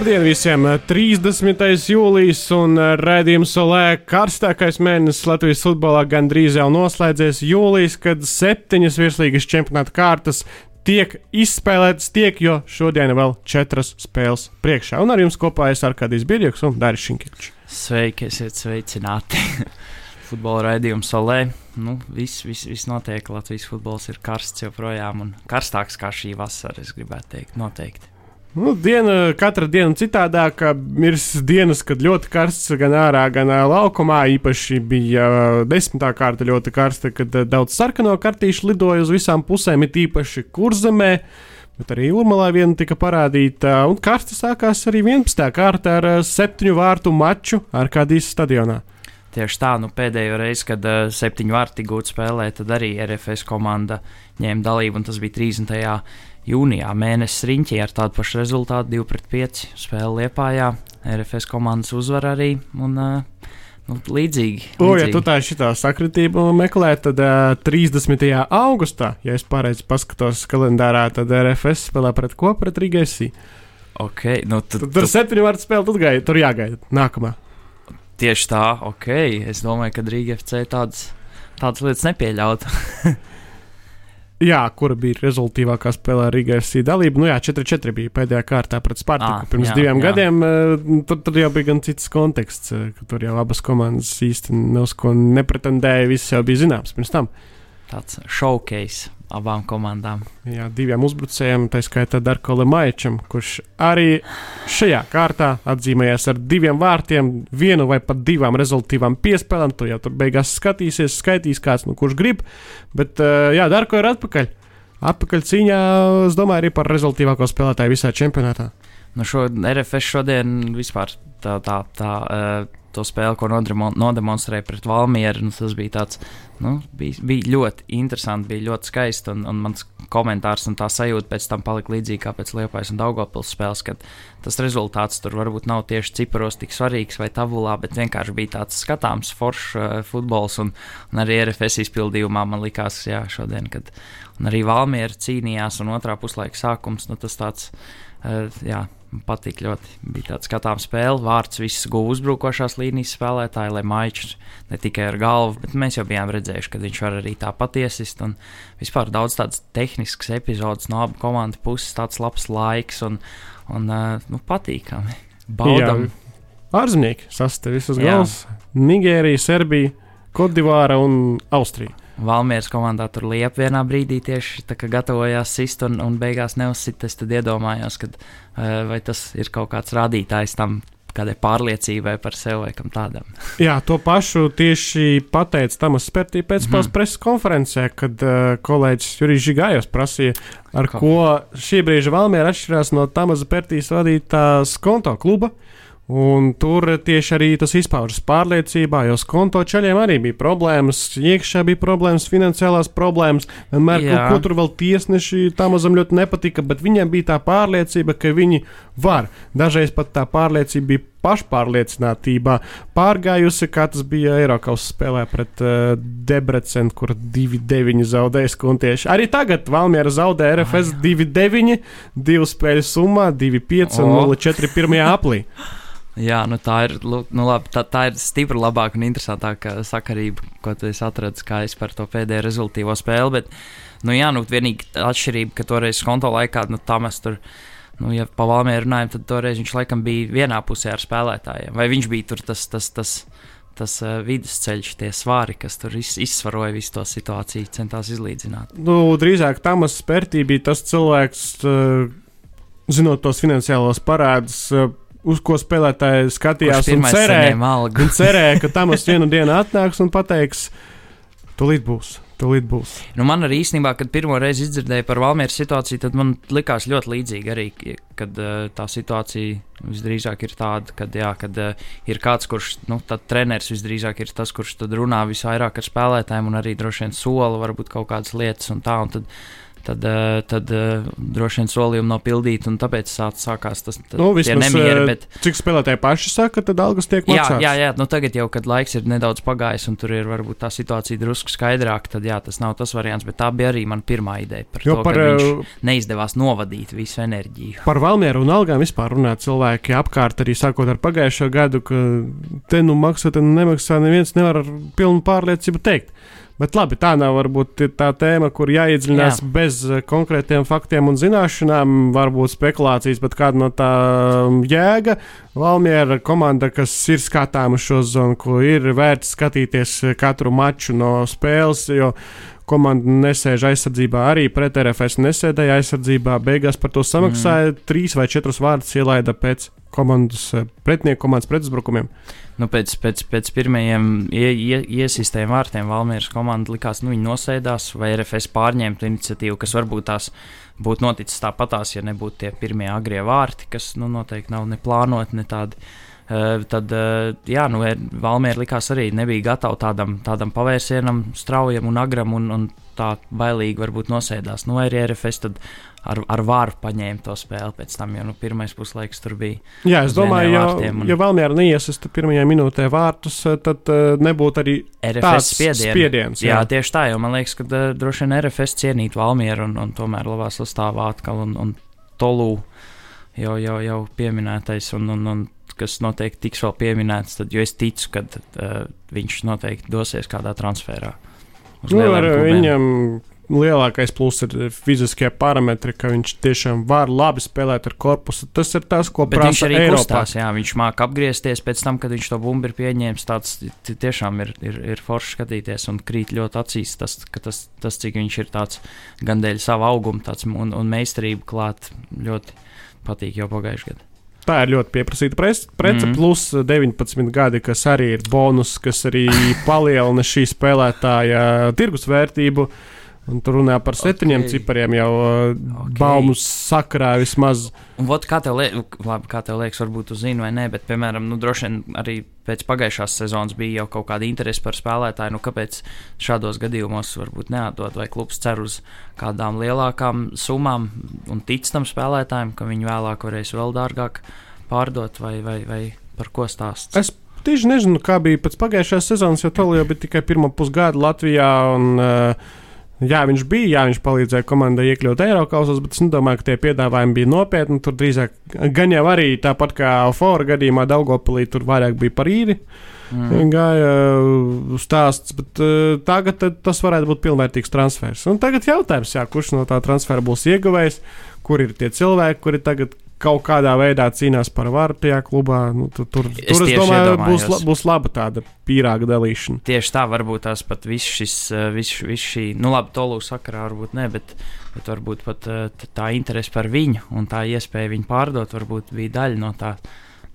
Labdien visiem! 30. jūlijas un redzējums solē karstākais mēnesis Latvijas futbolā gandrīz jau noslēdzies. Jūlijas, kad septiņas virslīgas čempionāta kārtas tiek izspēlētas, tiek, jo šodien vēl četras spēles priekšā. Un ar jums kopā es Arkādijs Birjoks un Dāris Šinkevičs. Sveiki, esiet sveicināti! Futbola raidījums solē. Nu, viss, viss, viss notiek. Latvijas futbols ir karsts joprojām un karstāks kā šī vasara, es gribētu teikt. Noteikti. Nu, diena, katra diena citādāka. Ir dienas, kad ļoti karsts gan ārā, gan laukumā. Īpaši bija desmitā kārta ļoti karsta, kad daudz sarkano kartīšu lidoja uz visām pusēm, it īpaši kurzemē. Bet arī Urmalā viena tika parādīta, un karsta sākās arī 11. kārta ar septiņu vārtu maču ar kādīs stadionā. Tieši tā, nu, pēdējo reizi, kad uh, septiņu vārti gūti spēlē, tad arī RFS komanda ņēma dalību, un tas bija 30. Jūnijā. Mēnesis riņķī ar tādu pašu rezultātu, 2-5 spēle Liepājā. RFS komandas uzvar arī. Un, uh, nu, līdzīgi. O, ja līdzīgi. tu tā šitā sakritību meklē, tad uh, 30. augustā, ja es pareizi paskatos kalendārā, tad RFS spēlē pret ko pret Rīgēsī. Okay, nu, tu, Tad tur tu, septiņu vārtu spēle, tad gaida, tur jāgaida nākamā. tieši tā, ok. Es domāju, ka Rīga FC tādas, tādas lietas nepieļautu. Jā, kura bija rezultātīvākā spēlē ar Rīgas dalību? Nu, jā, 4-4 bija pēdējā kārtā pret Spartaku. Ā, Pirms jā, diviem jā. gadiem eh, tur, tur jau bija gan cits konteksts, eh, ka tur jau abas komandas īsti ne uz ko nepretendēja. Viss jau bija zināms pirms tam. Tāds showcase abām komandām. Jā, diviem uzbrucējiem, tā skaitā Darko Lemaičam, kurš arī šajā kārtā atzīmējās ar diviem vārtiem, vienu vai pat divām rezultātīvām piespēlēm. Tu jau tur beigās skatīsies, skaitīs kāds, nu, kurš grib. Bet, eh, jā, Darko ir atpakaļ. Atpakaļ cīņā, es domāju, arī par rezultātīvāko spēlētāju visā čempionātā. Nu, šo RFS šodien vispār tā, tā, tā, uh, to spēli, ko nodemonstrēja pret Valmieru, nu, tas bija tāds, nu, bija, bija ļoti interesanti, bija ļoti skaisti, un, un mans komentārs un tā sajūta pēc tam palika līdzīga kā pēc Liepājas un Daugopils spēles, kad tas rezultāts tur varbūt nav tieši ciparos tik svarīgs vai tabulā, bet vienkārši bija tāds skatāms foršs uh, futbols, un, un arī RFS izpildījumā man likās, jā, šodien, kad arī Valmiera cīnījās, un otrā puslaika sākums, nu, tas tāds, uh, jā, Man patīk ļoti. Bija tāds skatāms spēle. Vārds viss guva uzbrukošās līnijas spēlētāji, lai maičs ne tikai ar galvu, bet mēs jau bijām redzējuši, ka viņš var arī tā patiesist. Un vispār daudz tādas tehniskas epizodes no abu komandu puses, tāds labs laiks un, un uh, nu, patīkami. Baudam. Ārzemnieki sastāv visas Jā. galvas - Nigērija, Serbija, Kodivāra un Austrija. Valmieras komandā tur liepa vienā brīdī tieši tā, kā gatavojās sist un, un beigās neuzsit. Es tad iedomājos, ka uh, vai tas ir kaut kāds rādītājs tam, kādai pārliecībai par sevi vai kam tādam. Jā, to pašu tieši pateica Tamas Spērtī pēc mm. preses konferencē, kad uh, kolēģis Jurijs Žigājos prasīja, ar Ko? ko šī brīža Valmiera atšķirās no Tamas Spērtīs vadītās konto kluba. Un tur tieši arī tas izpaužas pārliecībā, jo konto ceļiem arī bija problēmas, iekšā bija problēmas, finansiālās problēmas. Vienmēr kaut ko tur vēl tiesneši tam mazam ļoti nepatika, bet viņiem bija tā pārliecība, ka viņi var. Dažreiz pat tā pārliecība bija pašpārliecinātībā pārgājusi, kā tas bija Eiropas spēlē pret uh, Debrecenu, kur 2-9 zaudēja skuntieši. Arī tagad Valmiera zaudē RFS 2-9, divu spēļu summā, 2-5 un O. 0-4 pirmajā aplī. Jā, nu tā ir, nu labi, tā, tā ir stipri labāka un interesantāka sakarība, ko tu esi atradzis, kā es par to pēdējo rezultātīvo spēli. Bet, nu jā, nu vienīgi atšķirība, ka toreiz konto laikā, nu tā mēs tur. Nu, ja pa Valmēru runājam, tad toreiz viņš laikam bija vienā pusē ar spēlētājiem. Vai viņš bija tur tas, tas, tas, tas uh, vidusceļš, tie svāri, kas tur iz, izsvaroja visu to situāciju, centās izlīdzināt. Nu, drīzāk Tamas Spērtī bija tas cilvēks, uh, zinot tos finansiālos parādus, uh, uz ko spēlētāji skatījās un cerēja. Un cerēja, ka Tamas vienu dienu atnāks un pateiks, tūlīt būs, tūlīt būs. Nu, man arī īstenībā, kad pirmo reizi dzirdēju par Valmieras situāciju, tad man likās ļoti līdzīgi arī, kad uh, tā situācija visdrīzāk ir tāda, kad, jā, kad uh, ir kāds, kurš, nu, tad treneris visdrīzāk ir tas, kurš tad runā visvairāk ar spēlētājiem un arī droši vien sola varbūt kaut kādas lietas un tā, un tad tad, uh, tad uh, droši vien solījumi nav pildīti, un tāpēc sāk, sākās tas nu, nemieri. Bet... Cik spēlētāji paši saka, tad algas tiek maksātas? Jā, jā, jā, nu tagad jau, kad laiks ir nedaudz pagājis, un tur ir varbūt tā situācija drusku skaidrāka, tad jā, tas nav tas variants, bet tā bija arī mana pirmā ideja par jo to, par, ka viņš neizdevās novadīt visu enerģiju. Par Valmieru un algām vispār runā cilvēki apkārt arī sākot ar pagājušo gadu, ka te nu maksā, te nu nemaksā, neviens nevar ar pilnu pārliecību teikt. Bet labi, tā nav varbūt tā tēma, kur jāiedziļinās Jā. bez eh, konkrētiem faktiem un zināšanām, varbūt spekulācijas, bet kāda no tā um, jēga. Valmiera komanda, kas ir skatāma šo zonu, ko ir vērts skatīties eh, katru maču no spēles, jo komanda nesēž aizsardzībā, arī pret RFS nesēdēja aizsardzībā. Beigās par to samaksāja mm. trīs vai četrus vārdus ielaida pēc komandas, eh, pretinieku komandas pretuzbrukumiem nu, pēc, pēc, pēc pirmajiem ie, ie, iesistējiem vārtiem Valmīras komanda likās, nu, viņi nosēdās, vai RFS pārņemtu iniciatīvu, kas varbūt tās būtu noticis tāpatās, ja nebūtu tie pirmie agrie vārti, kas nu, noteikti nav ne plānoti, ne tādi. Uh, tad, uh, jā, nu, Valmiera likās arī nebija gatava tādam, tādam pavērsienam, straujam un agram, un, un tā bailīgi varbūt nosēdās. Nu, arī RFS tad ar, ar varu paņēma to spēli pēc tam, jo nu, pirmais puslaiks tur bija. Jā, es domāju, ja, un... ja Valmiera neiesista pirmajā minūtē vārtus, eh, tad uh, nebūtu arī RFS spiediens. spiediens jā. jā, tieši tā, jo man liekas, ka uh, droši vien RFS cienītu Valmieru un, un tomēr labā sastāvā atkal un, un Tolu jau, jau, jau pieminētais. Un, un, un, kas noteikti tiks vēl pieminēts, tad es ticu, ka uh, viņš noteikti dosies kādā transferā. Nu, ar viņam lielākais pluss ir fiziskie parametri, ka viņš tiešām var labi spēlēt ar korpusu. Tas ir tas, ko Bet prasa viņš arī Eiropā. Kustās, jā, viņš māca apgriezties pēc tam, kad viņš to bumbu ir pieņēmis. Tas tiešām ir, ir, ir forši skatīties un krīt ļoti acīs. Tas, tas, tas cik viņš ir tāds gan dēļ sava auguma tāds, un, un meistarība klāt ļoti patīk jau pagājušajā gadā. Tā ir ļoti pieprasīta prece, mm. plus 19 gadi, kas arī ir bonus, kas arī palielina šī spēlētāja tirgus vērtību. Uh, Un tur runā par septiņiem okay. cipariem jau uh, okay. baumu sakarā vismaz. Un, vot, kā, tev labi, kā tev liekas, varbūt tu zini vai nē, bet, piemēram, nu, droši vien arī pēc pagājušās sezonas bija jau kaut kāda interese par spēlētāju. Nu, kāpēc šādos gadījumos varbūt neatdot, vai klubs cer uz kādām lielākām summām un tic tam spēlētājiem, ka viņi vēlāk varēs vēl dārgāk pārdot, vai, vai, vai par ko stāst? Es tieši nezinu, kā bija pēc pagājušās sezonas, jo Tolija bija tikai pirmā pusgada Latvijā. Un, uh, Jā, viņš bija, jā, viņš palīdzēja komandai iekļūt Eiropasos, bet es nedomāju, ka tie piedāvājumi bija nopietni. Tur drīzāk, gan jau arī tāpat kā Fora gadījumā, Daugopilī tur vairāk bija par īri. Mm. Gāja uh, stāsts, bet uh, tagad tas varētu būt pilnvērtīgs transfers. Un tagad jautājums, jā, kurš no tā transfera būs ieguvējis, kur ir tie cilvēki, kuri tagad kaut kādā veidā cīnās par varu tajā klubā. Nu, tur, tur, es tur es domāju, būs, la, būs laba tāda pīrāga dalīšana. Tieši tā, varbūt tās pat viss šis, eh, viss, viss šī, nu labi, tolu sakarā varbūt ne, bet, bet varbūt pat eh, tā interese par viņu un tā iespēja viņu pārdot, varbūt bija daļa no tā,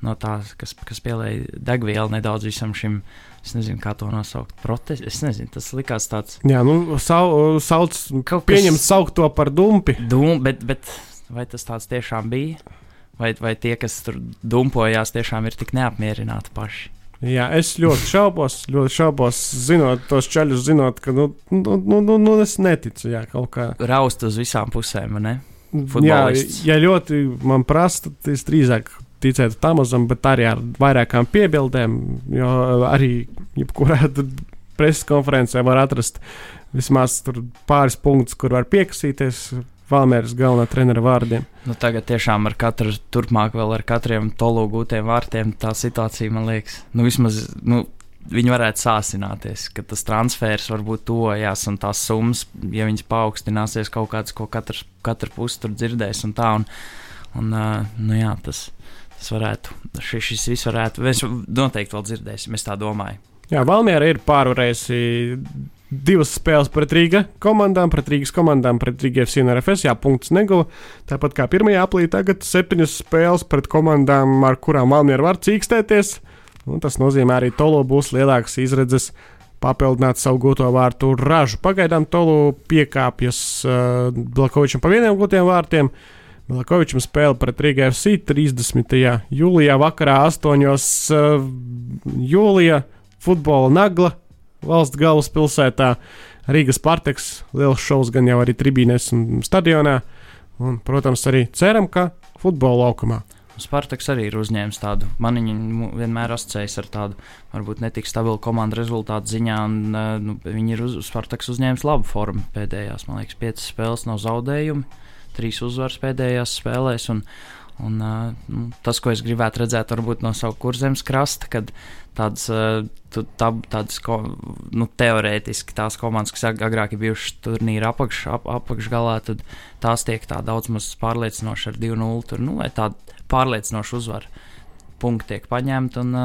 no tā kas, kas pielēja degvielu nedaudz visam šim. Es nezinu, kā to nosaukt. Protest, es nezinu, tas likās tāds. Jā, nu, sau, sauc, kas... pieņemt saukt to par dumpi. Dum, bet, bet vai tas tāds tiešām bija? Vai, vai tie, kas tur dumpojās, tiešām ir tik neapmierināti paši? Jā, es ļoti šaubos, ļoti šaubos, zinot tos ceļus, zinot, ka, nu, nu, nu, nu, nu es neticu, jā, kaut kā. Raust uz visām pusēm, ne? Jā, ja ļoti man prasa, tad es drīzāk ticētu Tamazam, bet arī ar vairākām piebildēm, jo arī jebkurā preses konferencē var atrast vismaz pāris punktus, kur var piekasīties Valmēras galvenā trenera vārdiem. Nu, tagad tiešām ar katru turpmāk, vēl ar katriem tolu gūtiem vārtiem, tā situācija man liekas, nu, vismaz. Nu, Viņi varētu sāsināties, ka tas transfers varbūt tojās, un tās summas, ja viņas paaugstināsies, kaut kādas, ko katrs, katra puse tur dzirdēs, un tā. Un, un, nu, jā, tas, tas varētu, šis, šis viss varētu, mēs noteikti vēl dzirdēsim, es tā domāju. Jā, Valmiera ir pārvarējusi divas spēles pret Rīgas komandām, pret Rīgas komandām, pret Rīgas FC un RFS. Jā, punkts neguva. Tāpat kā pirmajā aplī, tagad septiņas spēles pret komandām, ar kurām Valmiera var cīkstēties. Un tas nozīmē arī Tolo būs lielākas izredzes papildināt savu gūto vārtu ražu. Pagaidām Tolo piekāpjas uh, Blakovičam pa vieniem gūtiem vārtiem. Blakovičam spēle pret Rīgas FC 30. jūlijā vakarā 8. Uh, jūlijā futbola nagla valsts galvaspilsētā. Rīgas Parteks, liels šovs gan jau arī tribīnēs un stadionā. Un, protams, arī ceram, ka futbola laukumā. Spartaks arī ir uzņēmis tādu, man viņa vienmēr asociējas ar tādu, varbūt netik stabilu komandu rezultātu ziņā, un nu, viņi ir uz, Spartaks uzņēmis labu formu pēdējās, man liekas, piecas spēles nav zaudējumi, trīs uzvaras pēdējās spēlēs, un, un nu, tas, ko es gribētu redzēt, varbūt no savu kurzemes krasta, kad tādas, tā, tādas ko, nu, teorētiski tās komandas, kas agrāk ir bijušas turnīra apakš, ap, apakšgalā, tad tās tiek tā daudz maz pārliecinoši ar 2-0 tur, nu, vai tādu pārliecinošu uzvaru. Punkti tiek paņemti, un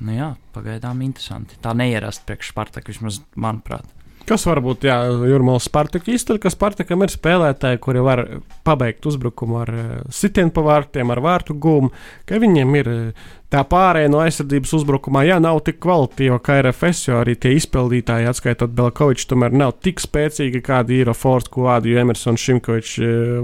nu jā, pagaidām interesanti. Tā neierasta priekš Spartaku, vismaz manuprāt. Kas var būt Jurmāls Spartaka izteļ, ka Spartakam ir spēlētāji, kuri var pabeigt uzbrukumu ar sitienu pa vārtiem, ar vārtu gūmu, ka viņiem ir tā pārējai no aizsardzības uzbrukumā, jā, nav tik kvalitīva kā RFS, jo arī tie izpildītāji, atskaitot Belkoviču, tomēr nav tik spēcīgi kādi ir Fords, Kuādu, Emersons, Šimkovičs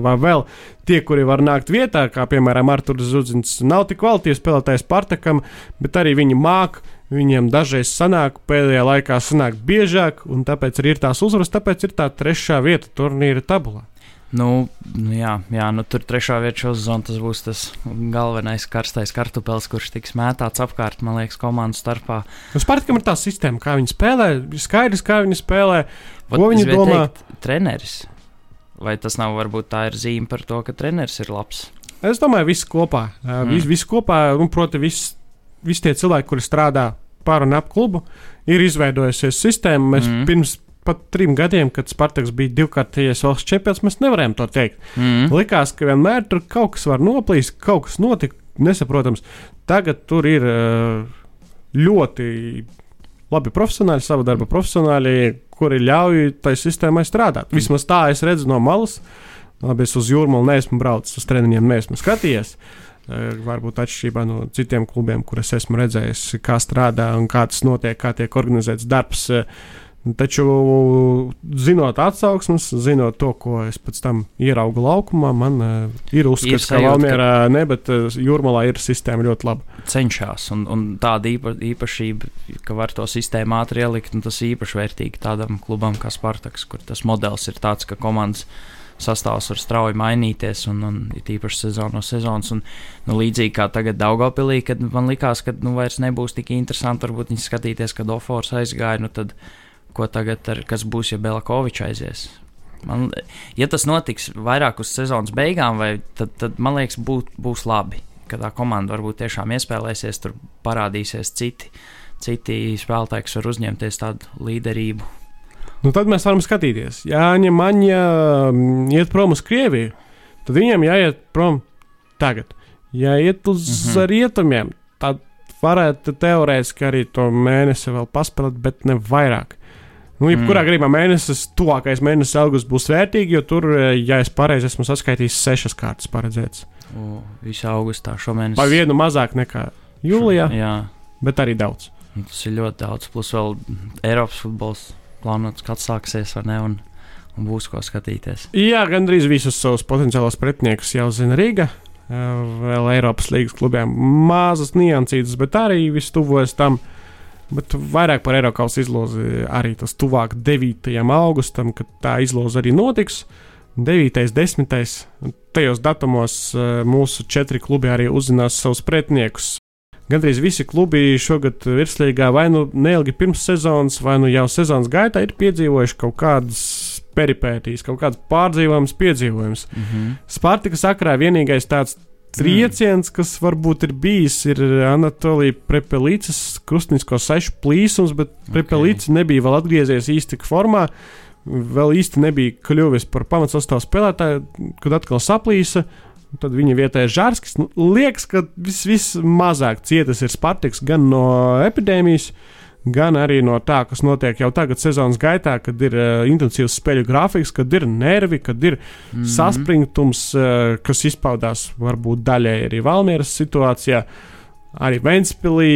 vai vēl tie, kuri var nākt vietā, kā piemēram Arturis Zudzins, nav tik kvalitīvs spēlētājs Spartakam, bet arī viņi māca Viņiem dažreiz sanāk, pēdējā laikā sanāk biežāk, un tāpēc ir tās uzvaras, tāpēc ir tā trešā vieta turnīra tabulā. Nu, jā, jā nu, tur trešā vieta šo sezonu tas būs tas galvenais karstais kartupēlis, kurš tiks mētāts apkārt, man liekas, komandu starpā. Nu, Spartakam ir tā sistēma, kā viņi spēlē, skaidrs, kā viņi spēlē, ko Vat, viņi domā. Teikt, treneris. Vai tas nav varbūt tā ir zīme par to, ka treneris ir labs? Es domāju, viss kopā. Mm. Viss vis kopā, un, proti, viss visi tie cilvēki, kuri strādā pār un ap klubu, ir izveidojusies sistēma. Mēs mm. pirms pat trim gadiem, kad Spartaks bija divkārtais valsts čempions, mēs nevarējām to teikt. Mm. Likās, ka vienmēr tur kaut kas var noplīst, kaut kas notika nesaprotams. Tagad tur ir ļoti labi profesionāļi, sava darba profesionāļi, kuri ļauj tai sistēmai strādāt. Mm. Vismaz tā es redzu no malas. Labi, es uz jūrmālu neesmu braucis, uz treniņiem neesmu skatījies. Uh, Eh, varbūt atšķirībā no citiem klubiem, kurus esmu redzējis, kā strādā un kā tas notiek, kā tiek organizēts darbs. Eh, taču, zinot atsauksmes, zinot to, ko es pēc tam ieraugu laukumā, man uh, ir uzskats, ka Valmjerā ka... ne, bet uh, Jūrmalā ir sistēma ļoti laba. Cenšas, un, un tāda īpa, īpašība, ka var to sistēmu ātri ielikt, un tas īpaši vērtīgi tādam klubam kā Spartaks, kur tas modelis ir tāds, ka komandas sastāvs var strauji mainīties, un, un ir īpaši sezona no sezonas. Un, nu, līdzīgi kā tagad Daugopilī, kad man likās, ka nu, vairs nebūs tik interesanti varbūt viņi skatīties, kad Ofors aizgāja, nu tad ko tagad, ar, kas būs, ja Belakovičs aizies? Man, ja tas notiks vairāk uz sezonas beigām, vai, tad, tad man liekas, būt, būs labi. Kad tā komanda varbūt tiešām iespēlēsies, tur parādīsies citi, citi spēlētāji, kas var uzņemties tādu līderību Nu, tad mēs varam skatīties. Ja Aņa Maņa mm, iet prom uz Krieviju, tad viņiem jāiet prom tagad. Ja iet uz mm -hmm. rietumiem, tad varētu teorētiski arī to mēnesi vēl paspēlēt, bet ne vairāk. Nu, jebkurā mm. gadījumā mēnesis, tuvākais mēnesis augusts būs vērtīgi, jo tur, ja es pareizi esmu saskaitījis, sešas kārtas paredzētas. O, visu augustā šomēnes. Par vienu mazāk nekā jūlijā, Jā. bet arī daudz. Tas ir ļoti daudz, plus vēl Eiropas futbols plānots, kad sāksies, vai ne? Un, un būs ko skatīties. Jā, gandrīz visus savus potenciālos pretiniekus jau zina Rīga. Vēl Eiropas līnijas klubiem mazas niansītas, bet arī viss tuvojas tam. Bet vairāk par Eiropas izlozi arī tas tuvāk 9. augustam, kad tā izloze arī notiks. 9. un 10. tajos datumos mūsu četri klubi arī uzzinās savus pretiniekus Gandrīz visi klubi šogad virslīgā vai nu neilgi pirms sezonas, vai nu jau sezonas gaitā ir piedzīvojuši kaut kādas peripētīs, kaut kādas pārdzīvojamas piedzīvojumus. Mm -hmm. Spartika sakrā vienīgais tāds trieciens, kas varbūt ir bijis, ir Anatolija Prepelīcas krustnisko sešu plīsums, bet okay. Prepelīca nebija vēl atgriezies īsti formā. Vēl īsti nebija kļuvis par pamatsastāvu spēlētāju, kad atkal saplīsa. Tad viņa vietā ir Žārskis. Nu, liekas, ka vis, vismazāk cietas ir Spartaks gan no epidēmijas, gan arī no tā, kas notiek jau tagad sezonas gaitā, kad ir uh, intensīvs spēļu grafiks, kad ir nervi, kad ir mm -hmm. saspringtums, uh, kas izpaudās varbūt daļai arī Valmieras situācijā. Arī Ventspīlī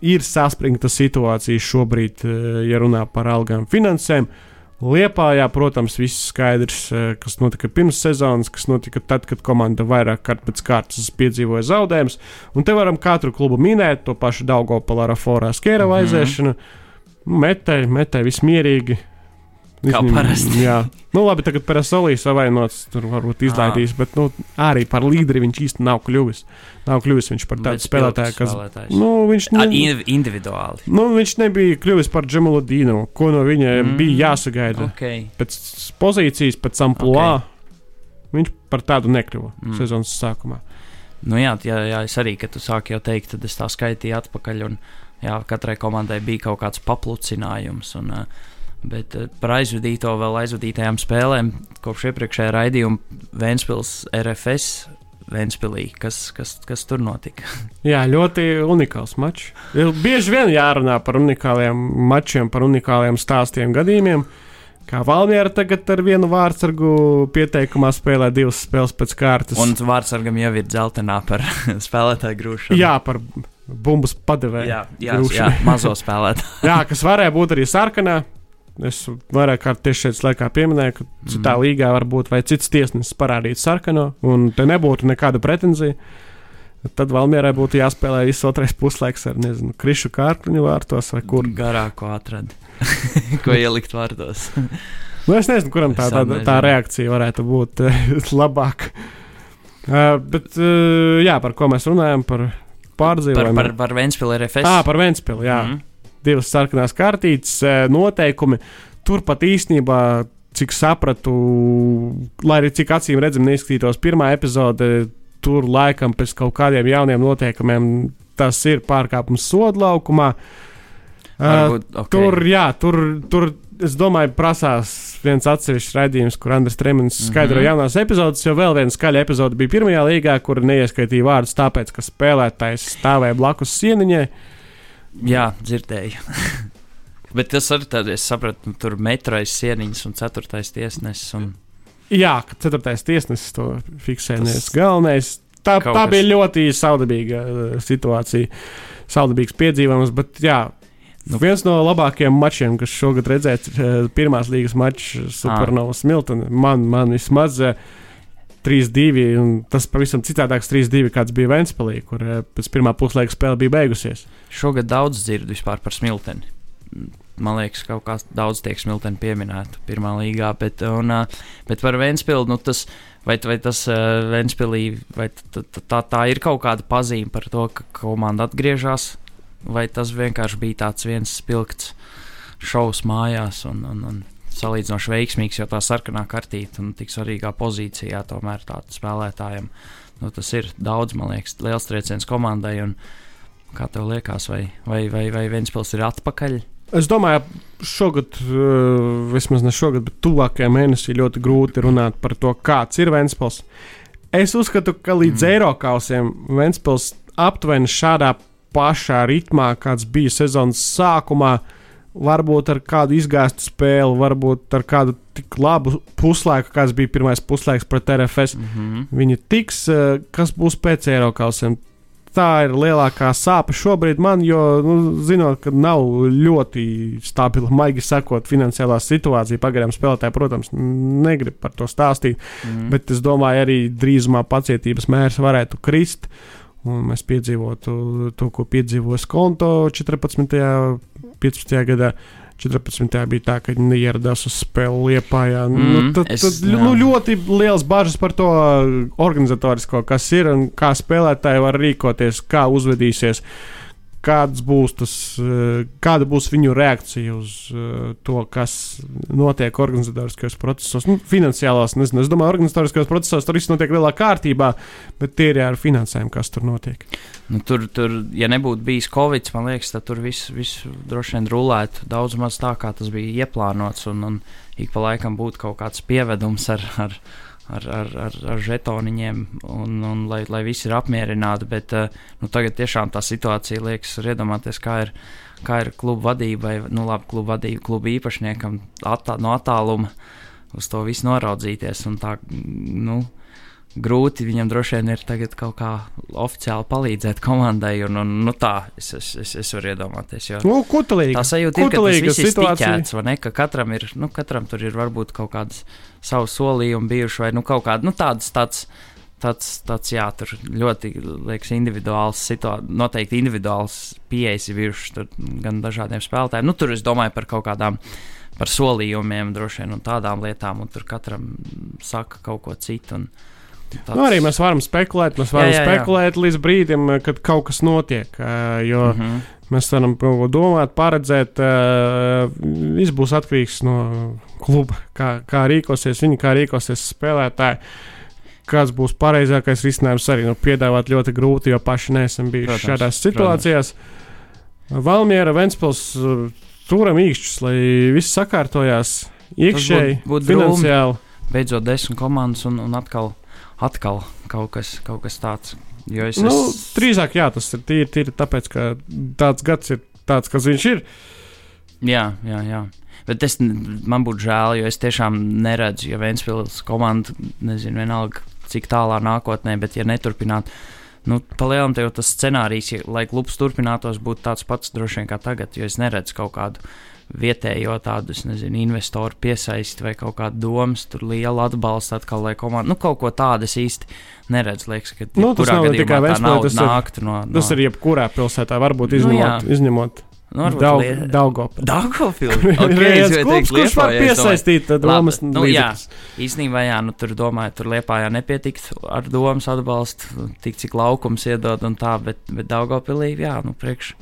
ir saspringta situācija šobrīd, uh, ja runā par algām finansēm. Uh, Liepājā, protams, viss skaidrs, eh, kas notika pirms sezonas, kas notika tad, kad komanda vairāk kārt pēc kārtas piedzīvoja zaudējumus. Un te varam katru klubu minēt, to pašu Daugopala ar Forā Skēra mhm. aizēšanu. Metēji, metēji vismierīgi. Kā Izņem- parasti. Jā, nu labi, tagad par Solīs savainots, tur varbūt izlaidīs, bet nu, arī par līderi viņš īsti nav kļuvis. Nav kļuvis viņš par tādu spēlētāju, kas. spēlētājs. Nu, viņš, ne, in- individuāli. nu, viņš nebija kļuvis par Džemalu Dīnu, ko no viņa mm. Bija jāsagaida. Okay. Pēc pozīcijas, pēc amplitūda. Okay. Viņš par tādu nekļuva. Mm. sezonas sākumā. Nu, jā, jā, jā, es arī, kad tu sāki jau teikt, tad es tā skaitīju atpakaļ. Un, jā, katrai komandai bija kaut kāds paplucinājums. Un, uh, bet uh, par aizvadīto, vēl aizvadītajām spēlēm, kopš iepriekšējā raidījuma Vēnspils RFS. Vēnspilī, kas, kas, kas tur notika? Jā, ļoti unikāls mačs. Ir bieži vien jārunā par unikāliem mačiem, par unikāliem stāstiem, gadījumiem. Kā Valmiera tagad ar vienu vārdsargu pieteikumā spēlē divas spēles pēc kārtas. Un vārdsargam jau ir dzeltenā par spēlētāju grūšanu. Jā, par bumbas padevēju. jā, jā, grūšanu. jā mazo spēlētāju. Jā, kas varēja būt arī sarkanā. Es vairāk kārt tieši šeit laikā pieminēju, ka citā Mhm. līgā varbūt vai cits tiesnesis parādītu sarkano, un te nebūtu nekāda pretenzija. Tad Valmierai būtu jāspēlē viss otrais puslaiks ar, nezinu, krišu kārtuņu vārtos vai kur. garāko atradi, ko ielikt vārdos. Nu, es nezinu, kuram tā, tā, tā reakcija varētu būt eh, labāka. Uh, bet, uh, jā, par ko mēs runājam? Par par, pārdzīvojumu. par, par Vēnspili RFS. Ah, par Vēnspili, jā. Mhm. Divas sarkanās kārtītes, eh, noteikumi. Tur pat īstenībā, cik sapratu, lai arī cik acīm redzami neizskatītos pirmā epizode, tur laikam pēc kaut kādiem jauniem noteikumiem tas ir pārkāpums sodu laukumā. Uh, Varbūt, okay. tur, jā, tur, tur, es domāju, prasās viens atsevišķs raidījums, kur Andris Tremens skaidro mm Mhm. -hmm. jaunās epizodes, jo vēl viena skaļa epizode bija pirmajā līgā, kur neieskaitīja vārdus tāpēc, ka spēlētājs stāvēja blakus sieniņai. Jā, dzirdēju. Bet tas arī tāds, es sapratu, nu, tur metrais sieniņš un ceturtais tiesnesis. Un... Jā, ceturtais tiesnesis to fiksē. Tas- galvenais. Tā, Kaut tā kas- bija ļoti saudabīga uh, situācija, saudabīgs piedzīvojums. Bet, jā, Nu. viens no labākajiem mačiem, kas šogad redzēts, ir pirmās līgas mačs Supernovas Miltonā. Man, man vismaz uh, 3-2, un tas pavisam citādāks 3-2, kāds bija Ventspēlī, kur uh, pēc pirmā puslaika spēle bija beigusies. Šogad daudz dzirdu par smilteni. Man liekas, kaut kā daudz tiek smilteni pieminēta pirmā līgā, bet, un, ā, bet par Vēnspildu, nu tas, vai, vai tas uh, Vēnspilī, vai t- t- tā, tā ir kaut kāda pazīme par to, ka komanda atgriežas, vai tas vienkārši bija tāds viens spilgts šovs mājās un, un, un salīdzinoši veiksmīgs, jo tā sarkanā kartīte un tik svarīgā pozīcijā tomēr tādam spēlētājam. Nu, tas ir daudz, man liekas, liels trieciens komandai. Un, kā tev liekas, vai, vai, vai, vai Vēnspils ir atpakaļ? Es domāju, šogad, uh, vismaz ne šogad, bet tuvākajā mēnesī ļoti grūti runāt par to, kāds ir Vēnspils. Es uzskatu, ka līdz mm. Eiropausiem Vēnspils aptuveni šādā pašā ritmā, kāds bija sezonas sākumā, varbūt ar kādu izgāstu spēli, varbūt ar kādu tik labu puslaiku, kāds bija pirmais puslaiks pret RFS. Mm -hmm. Viņi tiks, uh, kas būs pēc Eiropausiem. Tā ir lielākā sāpe šobrīd man, jo, nu, zinot, ka nav ļoti stabila, maigi sakot, finansiālā situācija. Pagaidām spēlētāji, protams, negrib par to stāstīt, Mm. bet es domāju, arī drīzumā pacietības mērs varētu krist. Un mēs piedzīvotu to, ko piedzīvoja Skonto 14. un 15. gadā. 14. bija tā, ka viņi neieradās uz spēli Lietpājā. Mm, nu, Mm, tad, es- tad, nu, ļoti liels bažas par to organizatorisko, kas ir un kā spēlētāji var rīkoties, kā uzvedīsies. Kāds būs tas, eh, kāda būs viņu reakcija uz eh, to, kas notiek organizatoriskajos procesos, nu, finansiālās, nezinu, es domāju, organizatoriskajos procesos tur viss notiek lielā kārtībā, bet tie ir ar finansējumu, kas tur notiek. Nu, tur, tur, ja nebūtu bijis Covid, man liekas, tad tur viss vis droši vien rulētu daudz maz tā, kā tas bija ieplānots. Un, un ik pa laikam būtu kaut kāds pievedums ar, ar, ar, ar, ar, ar žetoniņiem, un, un lai, lai visi ir apmierināti. Bet eh, nu, tagad tiešām tā situācija liekas, var iedomāties, kā ir. Kā ir kluba vadībai, nu labi, kluba vadība, kluba īpašniekam attā, no attāluma uz to visu noraudzīties. Tā, nu, grūti viņam droši vien ir tagad kaut kā oficiāli palīdzēt komandai. Un, un, nu, tā es, es, es, es varu iedomāties. Jo Nu, kutelīgi. tā sajūta ir, ka tas viss ir stiķēts, vai ne? Ka katram ir, nu, katram tur ir varbūt kaut kādas savas solījumi bijuši, vai nu, kaut kāda, nu, tādas, tāds, tāds, tāds jā, tur ļoti liekas, individuāls situācijas, noteikti individuāls pieejas ir bijušas gan dažādiem spēlētājiem. Nu, tur es domāju par kaut kādām. Par solījumiem, droši vien, un tādām lietām, un tur katram saka kaut ko citu. Un, Tāds... Nu, arī mēs varam spekulēt, mēs varam jā, jā, jā. spekulēt līdz brīdim, kad kaut kas notiek. Jo mm -hmm. mēs varam domāt, paredzēt, viss būs atkarīgs no kluba, kā, kā rīkosies viņi, kā rīkosies spēlētāji kāds būs pareizākais risinājums arī nu, piedāvāt ļoti grūti, jo paši neesam bijuši protams, šādās situācijās. Protams. Valmiera Ventspils turam īkšķus, lai viss sakārtojās iekšēji, būt, būt finansiāli. Beidzot, desmit komandas un, un atkal, atkal kaut, kas, kaut kas tāds. Jo es, nu, es... Drīzāk, jā, tas ir tīri, tīri tāpēc, ka tāds gads ir tāds, kas viņš ir. Jā, jā, jā. Bet es, man būtu žēl, jo es tiešām neredzu, ja Vēnspils komanda, nezinu, vienalga cik tālā nākotnē, bet ja neturpināt, nu, palielināt jau tas scenārijs, ja, lai klubs turpinātos, būtu tāds pats droši vien kā tagad, jo es neredzu kaut kādu vietējo tādu, nezinu, investoru piesaisti vai kaut kādu domas, tur lielu atbalstu atkal, lai komanda, nu, kaut ko tādu es īsti neredzu. Liekas, ka nu, tas nav tikai Vēnspils, tas, ir, no, no... tas ir jebkurā pilsētā, varbūt izņemot. Nu, jā. izņemot Nu, Daug, liet... Daugopils. Okay, klubs, kurš var piesaistīt domas nu, jā, īstenībā, jā, nu, tur domāju, tur Liepājā nepietikt ar domas atbalstu, tik cik laukums iedod un tā, bet, bet Daugopilī, jā, nu, priekš,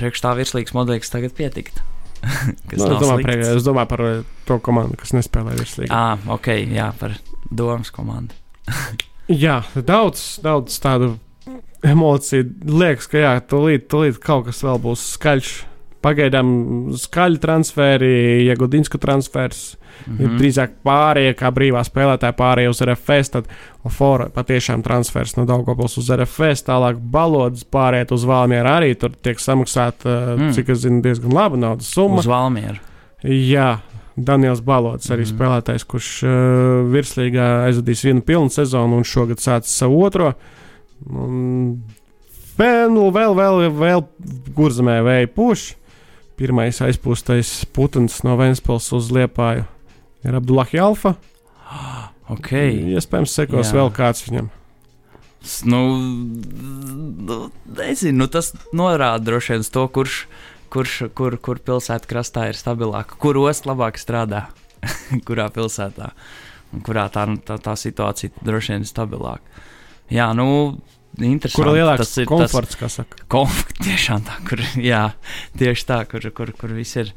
priekš tā virslīgas modeļas tagad pietikt. nu, es, domāju, priekš, es domāju par to komandu, kas nespēlē virslīgi. Ah, ok, jā, par domas komandu. jā, daudz, daudz tādu emocija. Liekas, ka jā, tūlīt, tūlīt kaut kas vēl būs skaļš. Pagaidām skaļi transferi, ja Gudinsku transfers mm -hmm. ir drīzāk pārējie, kā brīvā spēlētāja pārējie uz RFS, tad Ofora patiešām transfers no Daugopils uz RFS, tālāk Balodas pārējie uz Valmieru arī tur tiek samaksāta, mm. cik es zinu, diezgan laba naudas summa. Uz Valmieru. Jā, Daniels Balots, arī mm. spēlētājs, kurš uh, virslīgā aizvadīs vienu pilnu sezonu un šogad sācis savu otro. Un vēl, vēl, vēl, vēl gurzemē vēja puš. Pirmais aizpūstais putns no Vēnspils uz Liepāju ir Abdullahi Alfa. Okay. Iespējams, sekos Jā. vēl kāds viņam. Nu, nu, nezinu, nu tas norāda droši vien to, kurš, kurš kur, kur pilsētā krastā ir stabilāk, kur osts labāk strādā, kurā pilsētā, un kurā tā, tā, tā situācija droši vien ir stabilāka. Jā, nu, interesanti. Kur lielāks tas ir komforts, tas, kā saka? Komforts, tiešām tā, kur, jā, tieši tā, kur, kur, kur viss ir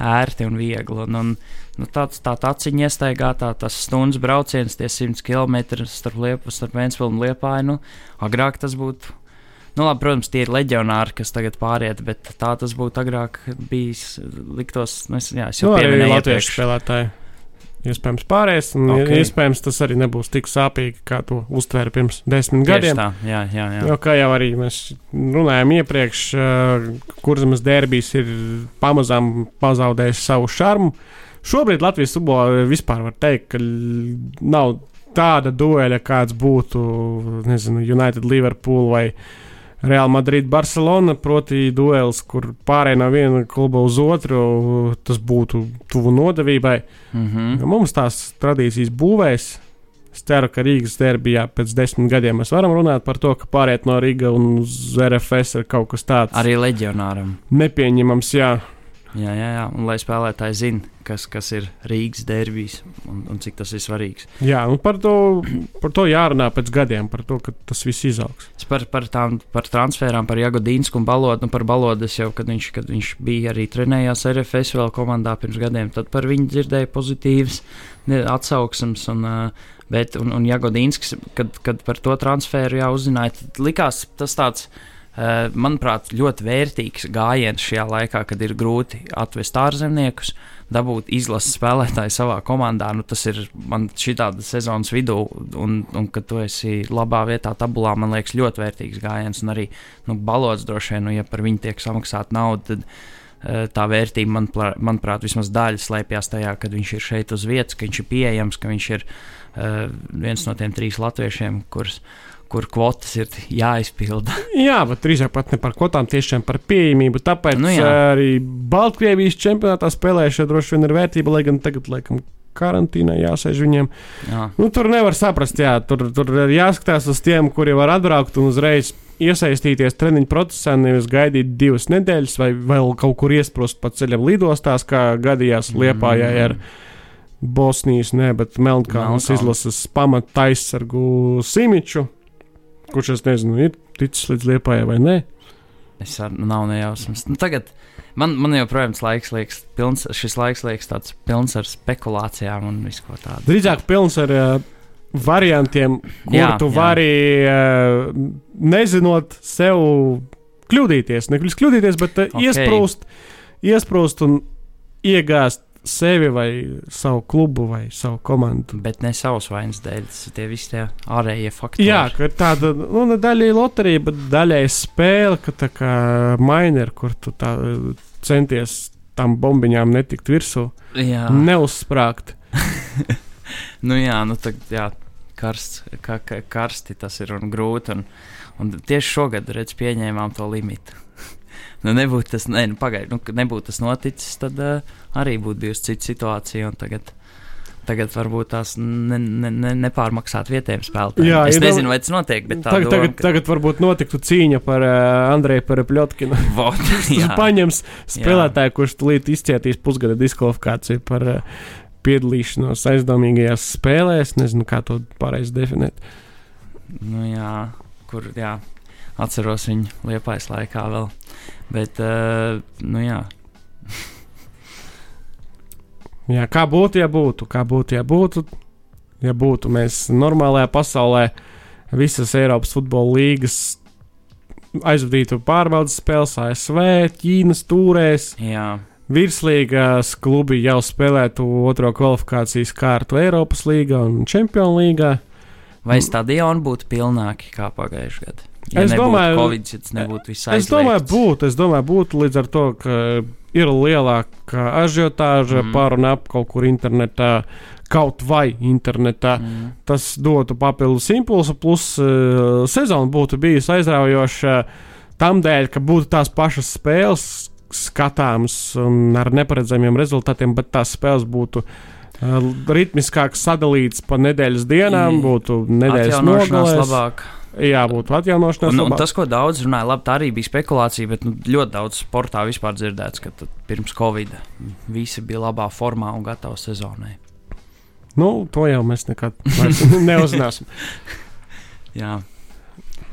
ērti un viegli. Un, un, nu, tāds tā aciņa iestaigā, tā, tas stundas brauciens, tie 100 km starp Liepu, starp Vēnspilnu un Liepāju, nu, agrāk tas būtu. Nu, labi, protams, tie ir leģionāri, kas tagad pāriet, bet tā tas būtu agrāk bijis. Liktos, nu, es, jā, es jau nu, latviešu spēlētāji iespējams pārējais. Okay. Iespējams, tas arī nebūs tik sāpīgi, kā to uztvēra pirms desmit Tieši gadiem. Tā, jā, jā, jā. Jo, kā jau arī mēs runājām iepriekš, uh, kurzemes derbijas ir pamazām pazaudējis savu šarmu. Šobrīd Latvijas futbolā vispār var teikt, ka nav tāda dueļa, kāds būtu nezinu, United, Liverpool vai Liverpool Real Madrid, Barcelona, proti, duels, kur pārējai no viena kluba uz otru, tas būtu tuvu nodevībai. Mm -hmm. Mums tās tradīcijas būvēs. Es ceru, ka Rīgas derbijā pēc desmit gadiem mēs varam runāt par to, ka pāriet no Rīgas uz RFS ir kaut kas tāds. Arī leģionāram. Nepieņemams, jā. Jā, jā, jā. un lai spēlētāji zinātu, kas, kas ir Rīgas derbijs un, un cik tas ir svarīgs. Jā, un par to, par to jārunā pēc gadiem, par to, ka tas viss izaugs. Par, par tām par transferām, par Jagodīnsku un Balodu, nu par Balodas jau, kad viņš, kad viņš bija arī trenējās RFS vēl komandā pirms gadiem, tad par viņu dzirdēja pozitīvas atsauksmes. Un, bet, un, un Jagodīnsks, kad, kad par to transferu jau uzzināja, likās tas tāds manuprāt, ļoti vērtīgs gājiens šajā laikā, kad ir grūti atvest ārzemniekus, dabūt izlases spēlētāju savā komandā. Nu, tas ir man šī tāda sezonas vidū, un, un kad tu esi labā vietā, tabulā, man liekas, ļoti vērtīgs gājiens. Un arī nu, balots droši vien, nu, ja par viņu tiek samaksāta nauda, tad uh, tā vērtība, man, manuprāt, vismaz daļa slēpjas tajā, ka viņš ir šeit uz vietas, ka viņš ir pieejams, ka viņš ir uh, viens no tiem trīs latviešiem, kurus kur kvotas ir jāizpilda. jā, bet drīzāk pat ne par kvotām, tiešām par pieejamību. Tāpēc nu, jā. arī Baltkrievijas čempionātā spēlēšana droši vien ir vērtība, lai gan tagad, laikam, karantīnā jāsēž viņiem. Jā. Nu, tur nevar saprast, jā, tur, tur ir jāskatās uz tiem, kuri var atbraukt un uzreiz iesaistīties treniņu procesā, nevis gaidīt divas nedēļas vai vēl kaut kur iesprūst pa ceļam lidostās, kā gadījās Liepājai ar Bosnijas, ne, bet Melnkalnas izlases pamata aizsargu Simiču, kurš es nezinu, ir ticis līdz Liepājai vai nē. Es ar, nu, nav nejausmas. Nu, tagad man, man joprojām laiks liekas, pilns, šis laiks liekas tāds pilns ar spekulācijām un visu ko tādu. Drīzāk pilns ar uh, variantiem, kur Jā, tu jā. vari, uh, nezinot sev kļūdīties, nevis kļūdīties, bet uh, Ok. iesprūst, iesprūst un iegāzt sevi vai savu klubu vai savu komandu. Bet ne savas vainas dēļ, tas tie visi tie ārējie faktori. Jā, ka ir tāda nu, daļai loterija, bet daļai spēle, ka tā kā miner, kur tu tā centies tam bombiņām netikt virsū, jā. neuzsprāgt. Nu, jā, nu, tad, jā karsts, ka, ka, karsti tas ir un grūti. Un, un tieši šogad, redz, pieņēmām to limitu. Nu, nebūtu tas, ne, nu, pagaid, nu, nebūtu tas noticis, tad uh, arī būtu bijusi cita situācija. un Tagad, tagad varbūt tās ne, ne, ne, nepārmaksāt vietējiem spēlētājiem. Jā, es iedomā- nezinu, vai tas notiek, bet tā Tagad, doma, tagad, tagad varbūt notiktu cīņa par uh, Andreju Parapļotkinu. Jā. paņems spēlētāju, kurš tulīt izcietīs pusgada diskvalifikāciju par uh, piedalīšanos aizdomīgajās spēlēs. Nezinu, kā to pareizi definēt. Nu, jā, kur jā, atceros viņu liepais laikā vēl. Bet, uh, nu jā, Jā, kā būtu, ja būtu, kā būtu, ja būtu, ja būtu mēs normālajā pasaulē visas Eiropas futbola līgas aizvadītu pārbaudas spēles ASV, Ķīnas tūrēs. jā. Virslīgās klubi jau spēlētu otro kvalifikācijas kārtu Eiropas līgā un Čempionu līgā. vai stadioni būtu pilnāki kā pagājušajā gadā? Ja Es domāju- Covid, ja tas nebūtu viss Es domāju, būtu, es domāju, būtu līdz ar to, ka ir lielāka ažiotāža Mm. mm. par un ap kaut kur internetā, kaut vai internetā. Mm. Tas dotu papildus impulsu, plus uh, sezona būtu bijusi aizraujoša tam dēļ, ka būtu tās pašas spēles skatāmas un ar neparedzamiem rezultātiem, bet tās spēles būtu uh, ritmiskāk sadalītas pa nedēļas dienām, I- būtu nedēļas nogalēs. labāk. Jā, būtu atjaunošanās. Un, un tas, ko daudz runāja, labi, tā arī bija spekulācija, bet nu, ļoti daudz sportā vispār dzirdēts, ka pirms Covid visi bija labā formā un gatavi sezonai. Nu, to jau mēs nekad neuzzināsim. Jā,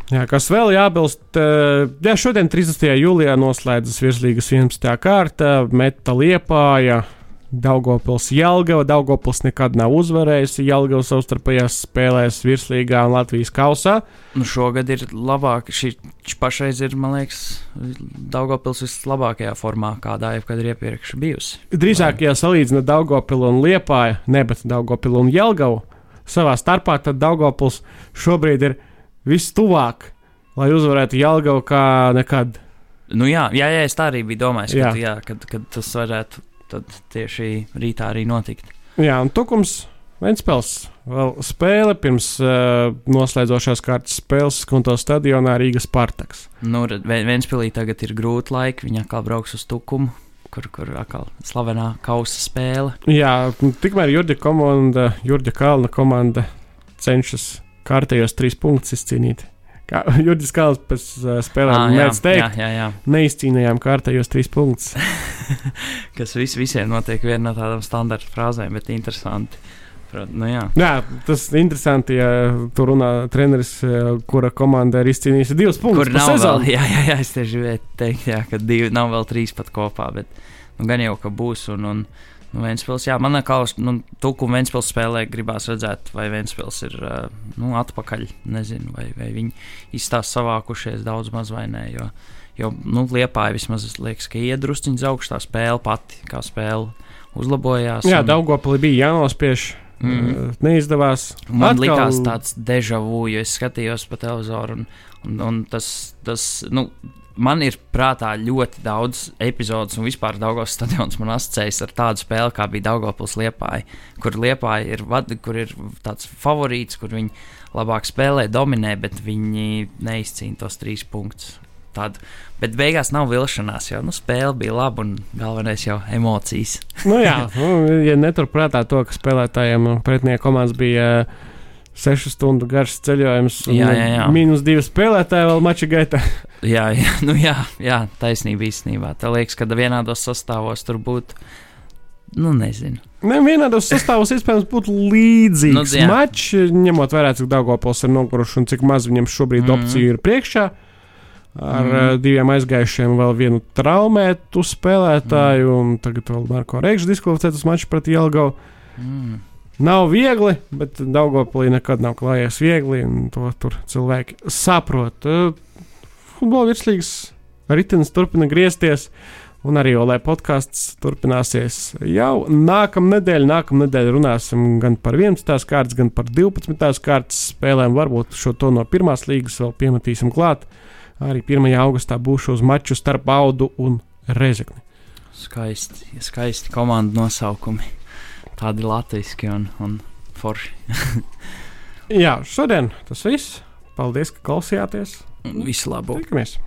Jā, kas vēl jābilst? eh, Jā, šodien, 30. jūlijā, noslēdzas virslīgas 11. kārta, Meta Liepāja, Daugopils Jelgava. Daugopils nekad nav uzvarējusi Jelgava savstarpējās spēlēs virslīgā un Latvijas kausā. nu, šogad ir labāk. Šī pašreiz ir, man liekas, Daugopils vislabākajā formā, kādā jebkad ir iepriekš bijusi. Drīzāk, ja salīdzina Daugopilu un Liepāju, ne bet Daugopilu un Jelgavu savā starpā, tad Daugopils šobrīd ir vistuvāk, lai uzvarētu Jelgavu kā nekad. Nu, jā, jā, jā, es tā arī biju domājis, Jā. ka, jā, kad, kad tas varētu tad tieši rītā arī notikt. Jā, un Tukums Ventspils vēl spēle pirms uh, noslēdzošās kārtas spēles Skunto stadionā Rīgas Spartaks. Nu, Ventspilī tagad ir grūti laiki, viņa atkal brauks uz Tukumu, kur, kur atkal slavenā kausa spēle. Jā, tikmēr Jurģa komanda, Jurģa Kalna komanda cenšas kārtējos trīs punktus izcīnīt. Kā Jurģis Kalns pēc uh, spēlēm mēdz teikt, jā, jā, jā. neizcīnījām kārtējos trīs punktus. Kas vis, visiem notiek viena no tādām standarta frāzēm, bet interesanti. Nu, jā. Jā, tas ir interesanti, ja tur runā treneris, eh, kura komanda ir izcīnījusi divus punktus. Kur nav sezonu. vēl, jā, jā, jā, es tieši gribēju teikt, jā, ka divi nav vēl trīs pat kopā, bet nu, gan jau, ka būs. Un, un, nu, Ventspils, jā, man liekas, nu, Tuku un Ventspils spēlē gribās redzēt, vai Ventspils ir nu, atpakaļ, nezinu, vai, vai viņi izstās savākušies daudz maz vai nē, jo, jo nu, Liepāja vismaz liekas, ka iedrusciņas augstā spēle pati, kā spēle uzlabojās. Jā, un- Daugopilī bija jānospiež. Mm. Neizdevās. Man Atkal- likās tāds deja vu, jo es skatījos pa televizoru, un, un, un tas, tas nu, man ir prātā ļoti daudz epizodes, un vispār Daugos stadions man asociējas ar tādu spēli, kā bija Daugopils Liepāja, kur Liepāja ir, vad, kur ir tāds favorīts, kur viņi labāk spēlē, dominē, bet viņi neizcīna tos trīs punktus. Tādu. Bet beigās nav vilšanās, jo nu, spēle bija laba un galvenais jau emocijas. nu, jā, nu, ja neturprātā to, ka spēlētājiem no pretinieku komandas bija uh, sešu stundu garš ceļojums, un Jā, jā, jā. mīnus divi spēlētāji vēl mača gaitā. Jā, jā, nu jā, jā taisnība īstenībā. Tā liekas, ka vienādos sastāvos tur būtu, nu nezinu. Ne, vienādos sastāvos iespējams būtu līdzīgs Nu, jā. mačs, ņemot vērā, cik Dārgopils ir noguruši un cik maz viņam šobrīd mm opciju ir priekšā. Ar mm diviem aizgājušiem, vēl vienu traumētu spēlētāju, mm un tagad vēl Marko Reigšu diskvalificētas mačs pret Jelgavu. Mm. Nav viegli, bet Dārgopilī nekad nav klājies viegli, un to tur cilvēki saprot. Uh, Futbola virslīgas ritenis turpina griezties. Un arī Olē podkāsts turpināsies jau nākamā nedēļa. Nākamā nedēļa runāsim gan par 11. kārtas, gan par 12. kārtas spēlēm. Varbūt šo to no pirmās līgas vēl piemetīsim klāt. Arī 1. augustā būšu uz maču starp Audu un Rezekni. Skaisti, skaisti komandu nosaukumi. Tādi latviski un, un forši. Jā, šodien tas viss. Paldies, ka klausījāties. Visu labu! Tikamies!